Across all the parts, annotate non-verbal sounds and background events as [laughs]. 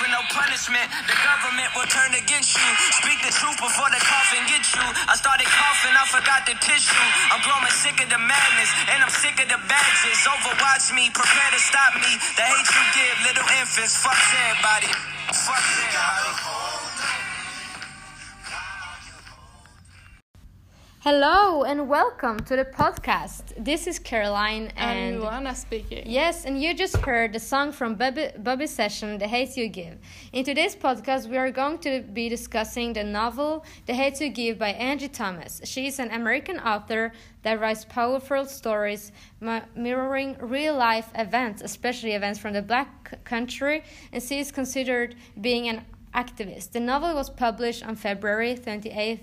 with no punishment. The government will turn against you. Speak the truth before the coffin gets you. I started coughing, I forgot the tissue. I'm growing sick of the madness, and I'm sick of the badges. Overwatch me, prepare to stop me. The hate you give little infants. Fuck everybody. Fuck everybody. Hello and welcome to the podcast. This is Caroline and, and Luana speaking. Yes, and you just heard the song from Bobby, Bobby's session, The Hate You Give. In today's podcast, we are going to be discussing the novel The Hate You Give by Angie Thomas. She is an American author that writes powerful stories mirroring real life events, especially events from the black country, and she is considered being an activist. The novel was published on February 28th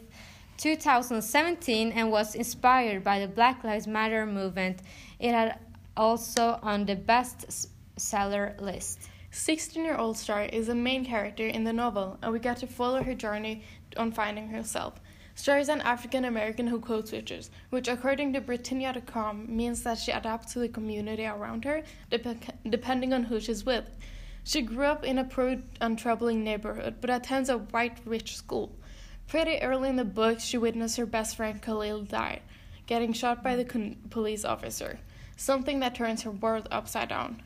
2017 and was inspired by the Black Lives Matter movement. It had also on the best seller list. 16 year old Starr is the main character in the novel, and we get to follow her journey on finding herself. Starr is an African American who code switches, which, according to Britannica.com, means that she adapts to the community around her, dep- depending on who she's with. She grew up in a poor and troubling neighborhood, but attends a white rich school. Pretty early in the book, she witnessed her best friend Khalil die, getting shot by the con- police officer, something that turns her world upside down.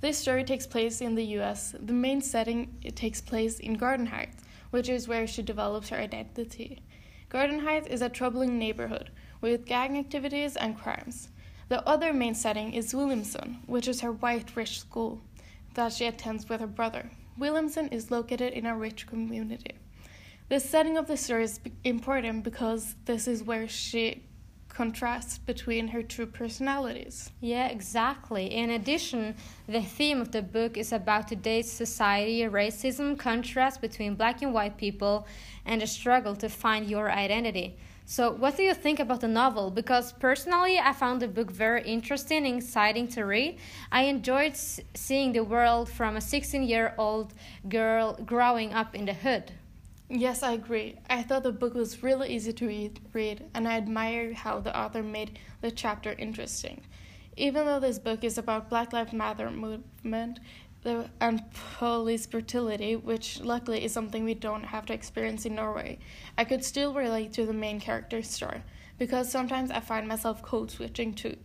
This story takes place in the US. The main setting it takes place in Garden Heights, which is where she develops her identity. Garden Heights is a troubling neighborhood with gang activities and crimes. The other main setting is Williamson, which is her white rich school that she attends with her brother. Williamson is located in a rich community. The setting of the story is important because this is where she contrasts between her two personalities. Yeah, exactly. In addition, the theme of the book is about today's society, racism, contrast between black and white people, and the struggle to find your identity. So, what do you think about the novel? Because personally, I found the book very interesting and exciting to read. I enjoyed seeing the world from a 16 year old girl growing up in the hood. Yes, I agree. I thought the book was really easy to read, and I admire how the author made the chapter interesting. Even though this book is about Black Lives Matter movement and police brutality, which luckily is something we don't have to experience in Norway, I could still relate to the main character's story because sometimes I find myself code switching too.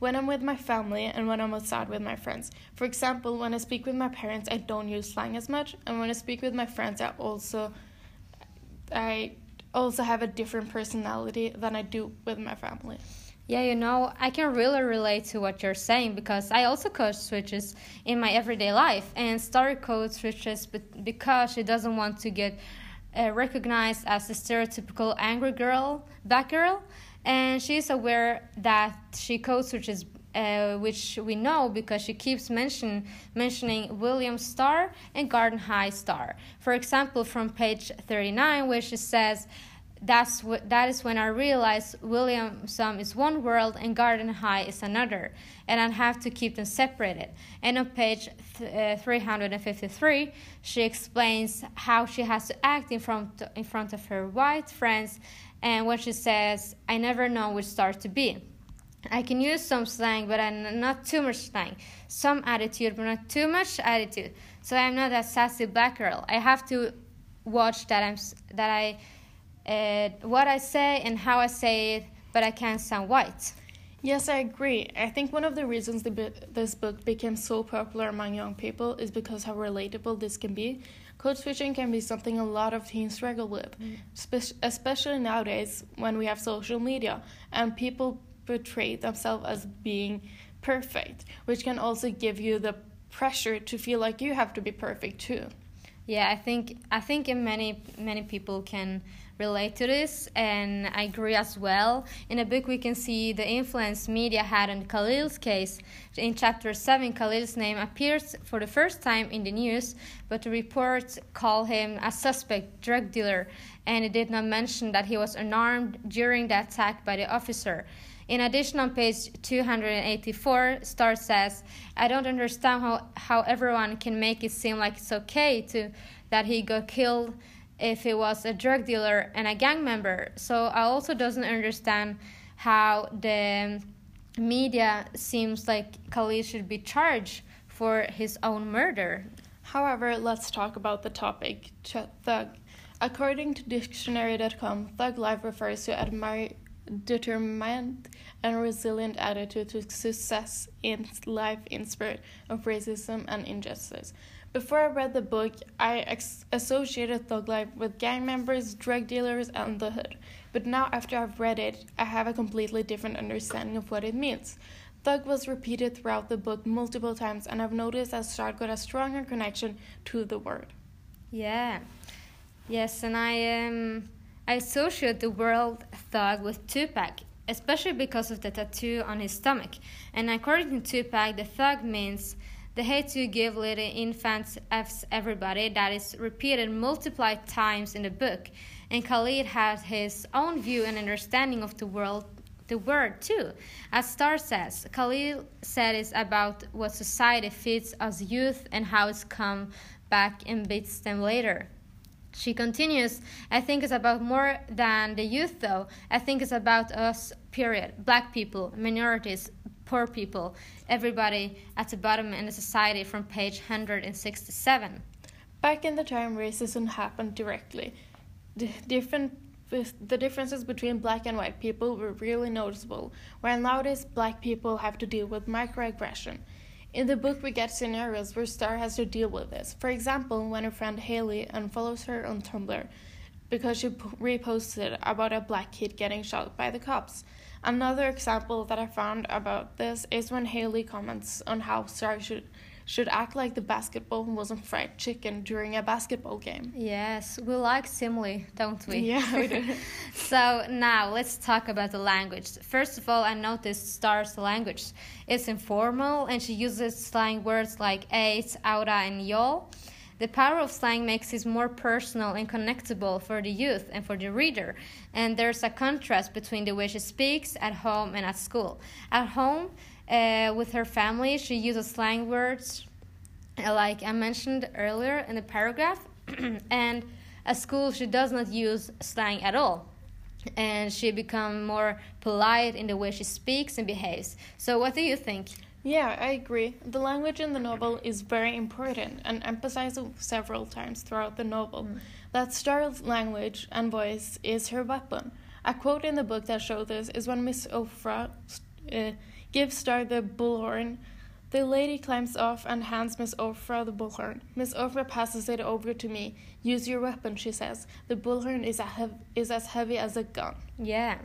When I'm with my family and when I'm outside with my friends. For example, when I speak with my parents, I don't use slang as much, and when I speak with my friends, I also I also have a different personality than I do with my family. Yeah, you know, I can really relate to what you're saying because I also code switches in my everyday life and Starr code switches because she doesn't want to get uh, recognized as a stereotypical angry girl, bad girl, and she's aware that she code switches uh, which we know because she keeps mention, mentioning William Starr and Garden High Starr. For example, from page 39, where she says, that's what that is when I realized Williamson is one world and Garden High is another, and I have to keep them separated. And on page th- uh, 353, she explains how she has to act in front in front of her white friends, and when she says, "I never know which star to be." I can use some slang, but I'm not too much slang. Some attitude, but not too much attitude. So I'm not a sassy black girl. I have to watch that I'm that I uh, what I say and how I say it, but I can't sound white. Yes, I agree. I think one of the reasons the, this book became so popular among young people is because how relatable this can be. Code switching can be something a lot of teens struggle with, mm. especially nowadays when we have social media and people portray themselves as being perfect, which can also give you the pressure to feel like you have to be perfect too. Yeah, I think I think many many people can relate to this, and I agree as well. In the book, we can see the influence media had on Khalil's case. In chapter 7, Khalil's name appears for the first time in the news, but the reports call him a suspect drug dealer, and it did not mention that he was unarmed during the attack by the officer. In addition, on page 284, Starr says, I don't understand how, how everyone can make it seem like it's okay to that he got killed if he was a drug dealer and a gang member. So I also doesn't understand how the media seems like Khalil should be charged for his own murder. However, let's talk about the topic thug. According to dictionary.com, thug life refers to admire determined and resilient attitude to success in life in spirit of racism and injustice. Before I read the book, I ex- associated thug life with gang members, drug dealers, and the hood. But now, after I've read it, I have a completely different understanding of what it means. Thug was repeated throughout the book multiple times, and I've noticed that Starr got a stronger connection to the word. Yeah. Yes, and I um, I associate the word thug with Tupac, especially because of the tattoo on his stomach. And according to Tupac, the thug means the hate you give little infants F's everybody that is repeated multiplied times in the book. And Khalil has his own view and understanding of the world the word too. As Starr says, Khalil said it's about what society feeds us youth and how it's come back and beats them later. She continues, I think it's about more than the youth though. I think it's about us, period. Black people, minorities, poor people, everybody at the bottom in the society from page 167. Back in the time racism happened directly, the different the differences between black and white people were really noticeable, while nowadays black people have to deal with microaggression. In the book, we get scenarios where Starr has to deal with this. For example, when her friend Haley unfollows her on Tumblr because she reposted about a black kid getting shot by the cops. Another example that I found about this is when Haley comments on how Starr should should act like the basketball wasn't fried chicken during a basketball game. Yes, we like simile, don't we? Yeah, we do. [laughs] so now let's talk about the language. First of all, I noticed Starr's language. It's informal and she uses slang words like eight, aura, and y'all. The power of slang makes it more personal and connectable for the youth and for the reader. And there's a contrast between the way she speaks at home and at school. At home, uh, with her family, she uses slang words uh, like I mentioned earlier in the paragraph. [clears throat] and at school, she does not use slang at all. And she becomes more polite in the way she speaks and behaves. So, what do you think? Yeah, I agree. The language in the novel is very important and emphasized several times throughout the novel. Mm. That Starr's language and voice is her weapon. A quote in the book that shows this is when Miss Ofrah uh, gives Starr the bullhorn. The lady climbs off and hands Miss Ofrah the bullhorn. Miss Ofrah passes it over to me. Use your weapon, she says. The bullhorn is, is as heavy as a gun. Yeah.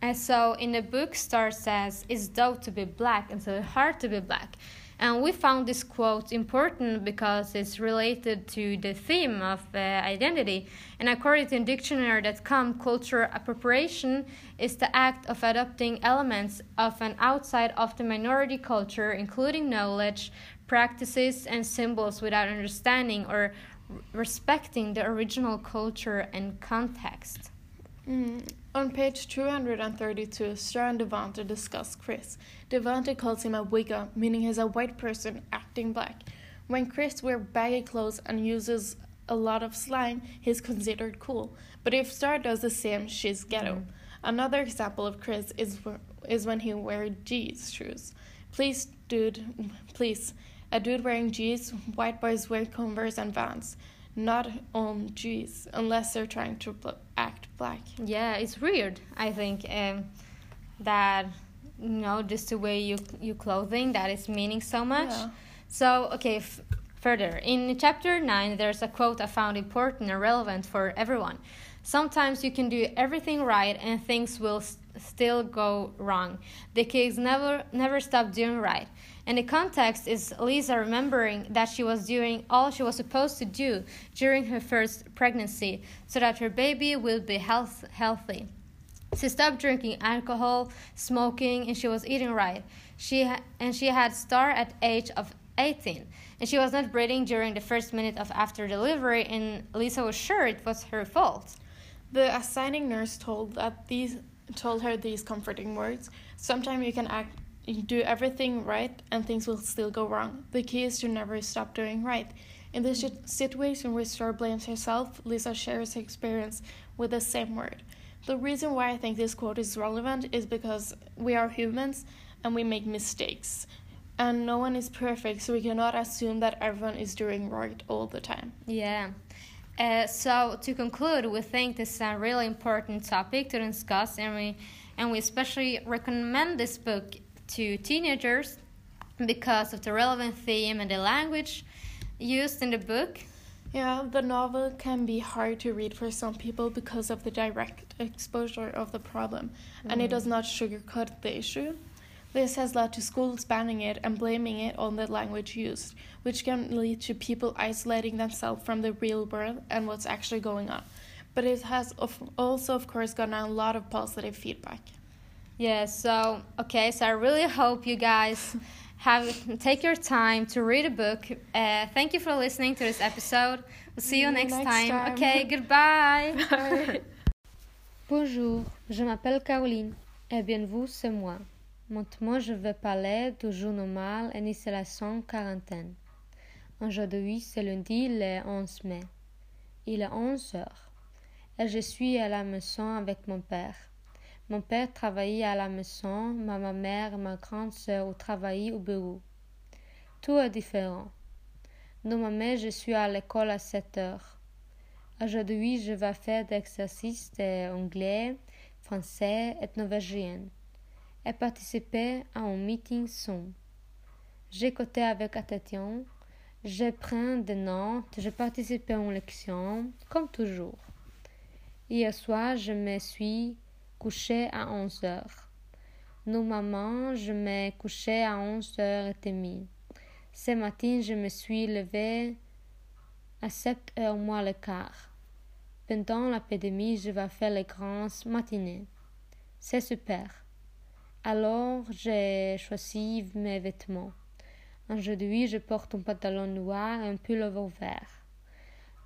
And so in the book, Starr says, it's dull to be black and so hard to be black. And we found this quote important because it's related to the theme of uh, identity. And according to dictionary.com, cultural appropriation is the act of adopting elements of an outside of the minority culture, including knowledge, practices, and symbols without understanding or respecting the original culture and context. Mm. On page 232, Starr and Devante discuss Chris. Devante calls him a wigger, meaning he's a white person acting black. When Chris wears baggy clothes and uses a lot of slang, he's considered cool. But if Starr does the same, she's ghetto. Another example of Chris is is when he wears J's shoes. Please, dude, please. A dude wearing J's, white boys wear Converse and Vans not on J's unless they're trying to act black. Yeah, it's weird. I think um, that you know just the way you you clothing that is meaning so much. Yeah. So okay. F- further, in chapter 9, there's a quote I found important and relevant for everyone. Sometimes you can do everything right and things will st- still go wrong. The kids never never stop doing right. And the context is Lisa remembering that she was doing all she was supposed to do during her first pregnancy so that her baby would be health- healthy. She stopped drinking alcohol, smoking, and she was eating right. She ha- and she had Starr at age of 18, and she was not breathing during the first minute of after delivery, and Lisa was sure it was her fault. The assigning nurse told that these told her these comforting words. Sometimes you can act you do everything right and things will still go wrong. The key is to never stop doing right. In this situation where Starr blames herself, Lisa shares her experience with the same word. The reason why I think this quote is relevant is because we are humans and we make mistakes. And no one is perfect, so we cannot assume that everyone is doing right all the time. Yeah. Uh, so to conclude, we think this is a really important topic to discuss, and we and we especially recommend this book to teenagers because of the relevant theme and the language used in the book. Yeah, the novel can be hard to read for some people because of the direct exposure of the problem, and it does mm. not sugarcoat the issue. This has led to schools banning it and blaming it on the language used, which can lead to people isolating themselves from the real world and what's actually going on. But it has of also, of course, gotten a lot of positive feedback. Yeah, so okay, so I really hope you guys have take your time to read a book. Uh, thank you for listening to this episode. We'll see you next, next time. time. Okay, [laughs] goodbye. Bonjour, je m'appelle Caroline. Eh bien, vous, c'est moi. Maintenant, je vais parler du jour normal en isolation quarantaine. Aujourd'hui, c'est lundi, le 11 mai. Il est 11 heures. Et je suis à la maison avec mon père. Mon père travaillait à la maison, ma ma mère et ma grande sœur travaillaient au bureau. Tout est différent. Normalement, je suis à l'école à 7 heures. Aujourd'hui, je vais faire des exercices d'anglais, français et norvégien et participer à un meeting Zoom. J'écoutais avec attention, je prends des notes, je participe une leçon, comme toujours. Hier soir, je me suis couché à 11 heures. Normalement, je me couchais à 11h30. Ce matin, je me suis levé à 7 heures moins le quart. Pendant l'épidémie, je vais faire les grandes matinées. C'est super. Alors, j'ai choisi mes vêtements. Aujourd'hui, je porte un pantalon noir et un pull-over vert.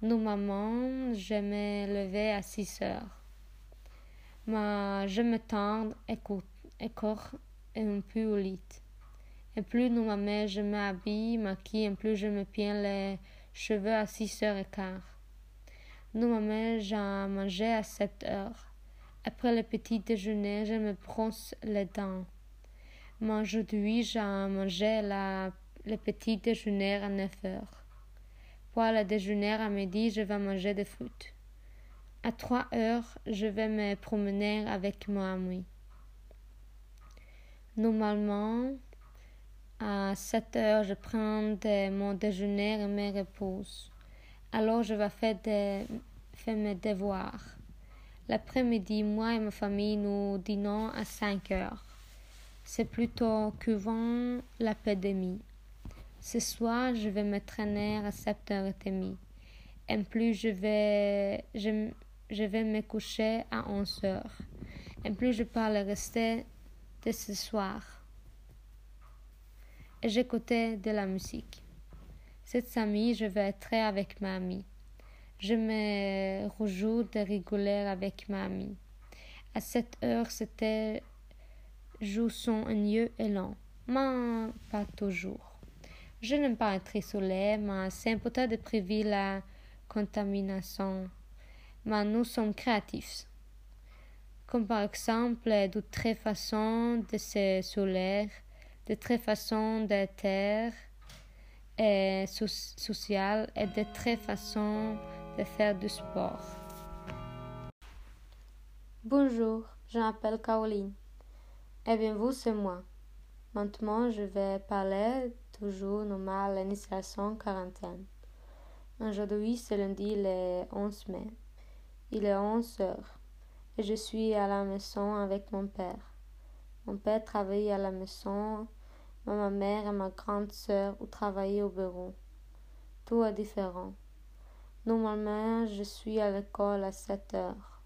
Normalement, je me levais à 6 heures. Mais je me tends et un peu au lit. Et plus normalement je m'habille, maquille, et plus je me peins les cheveux à 6 heures et quart. Normalement, j'en mangeais à 7 heures. Après le petit déjeuner, je me brosse les dents. Mais aujourd'hui, j'en mangeais la, le petit déjeuner à 9 heures. Pour le déjeuner à midi, je vais manger des fruits. À 3 heures, je vais me promener avec mon ami. Normalement, à 7 heures, je prends mon déjeuner et me repose. Alors, je vais faire, mes devoirs. L'après-midi, moi et ma famille, nous dînons à 5 heures. C'est plutôt qu'avant l'épidémie. Ce soir, je vais me traîner à 7h30. Et plus, je vais, je, je vais me coucher à 11 heures. Et plus, je parle rester de ce soir. Et j'écoutais de la musique. Cette samedi, je vais être avec ma amie. Je me réjouis de rigoler avec ma amie. À cette heure, c'était joue son et lent, mais pas toujours. Je n'aime pas être isolé, mais c'est important de prévenir la contamination. Mais nous sommes créatifs. Comme par exemple de très façons de se soleil, de très façons de terre et so- sociale et de très façons de faire du sport. Bonjour, je m'appelle Caroline. Eh bien, vous, c'est moi. Maintenant, je vais parler toujours normal l'initiation quarantaine. Aujourd'hui, c'est lundi le 11 mai. Il est 11 heures et je suis à la maison avec mon père. Mon père travaille à la maison, mais ma mère et ma grande sœur travaillent au bureau. Tout est différent. Normalement, je suis à l'école à 7 heures.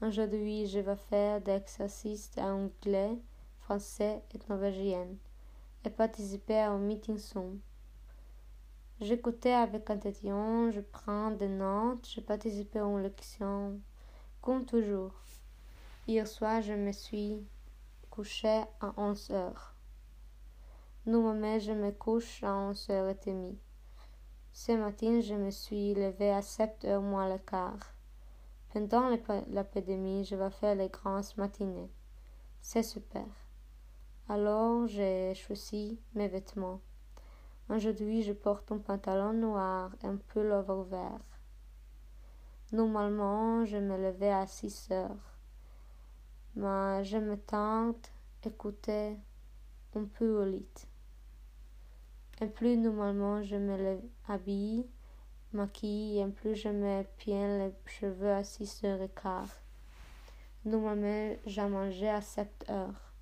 Aujourd'hui, je vais faire des exercices d'anglais, français et norvégien et participer à un meeting Zoom. J'écoutais avec attention, je prends des notes, je participe une leçon, comme toujours. Hier soir, je me suis couché à 11 heures. Normalement, je me couche à 11 heures et demie. Ce matin, je me suis levé à 7 heures moins le quart. Pendant l'ép- l'épidémie, je vais faire les grandes matinées. C'est super. Alors j'ai choisi mes vêtements. Aujourd'hui, je porte un pantalon noir et un pullover vert. Normalement, je me levais à 6 heures. Mais je me tente écouter un peu au lit. Et plus normalement je me habille, maquille, et plus je me peins les cheveux à 6 heures et quart. Normalement, j'ai mangé à 7 heures.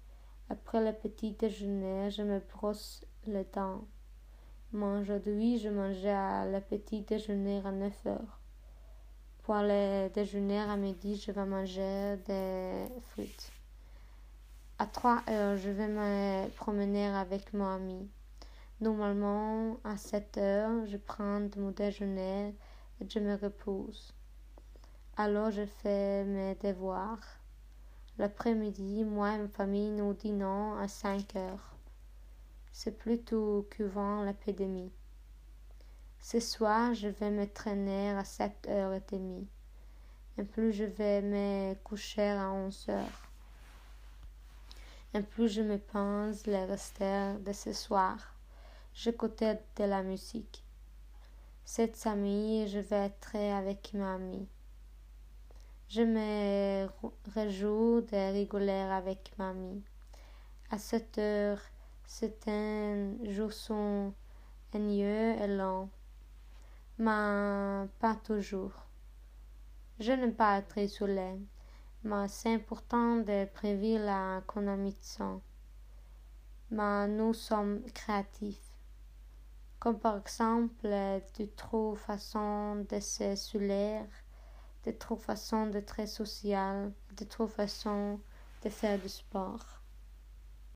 Après le petit déjeuner, je me brosse les dents. Aujourd'hui, je mangeais à le petit déjeuner à 9 heures. Pour le déjeuner à midi, je vais manger des fruits. À 3 heures, je vais me promener avec mon ami. Normalement, à 7 heures, je prends mon déjeuner et je me repose. Alors, je fais mes devoirs. L'après-midi, moi et ma famille, nous dînons à 5 heures. C'est plutôt couvent l'épidémie. Ce soir, je vais me traîner à 7 heures et demie. Et plus je vais me coucher à 11 heures. Et plus je me pense les rester de ce soir. J'écoutais de la musique. Cette samedi, je vais être avec ma amie. Je me réjouis de rigoler avec ma amie. À cette heure, c'est un jour ennuyeux et long, mais pas toujours. Je n'aime pas être isolée, mais c'est important de prévenir la contamination. Mais nous sommes créatifs comme par exemple de trop façons de se soulager, de trop façons de très social, de trop façons de faire du sport.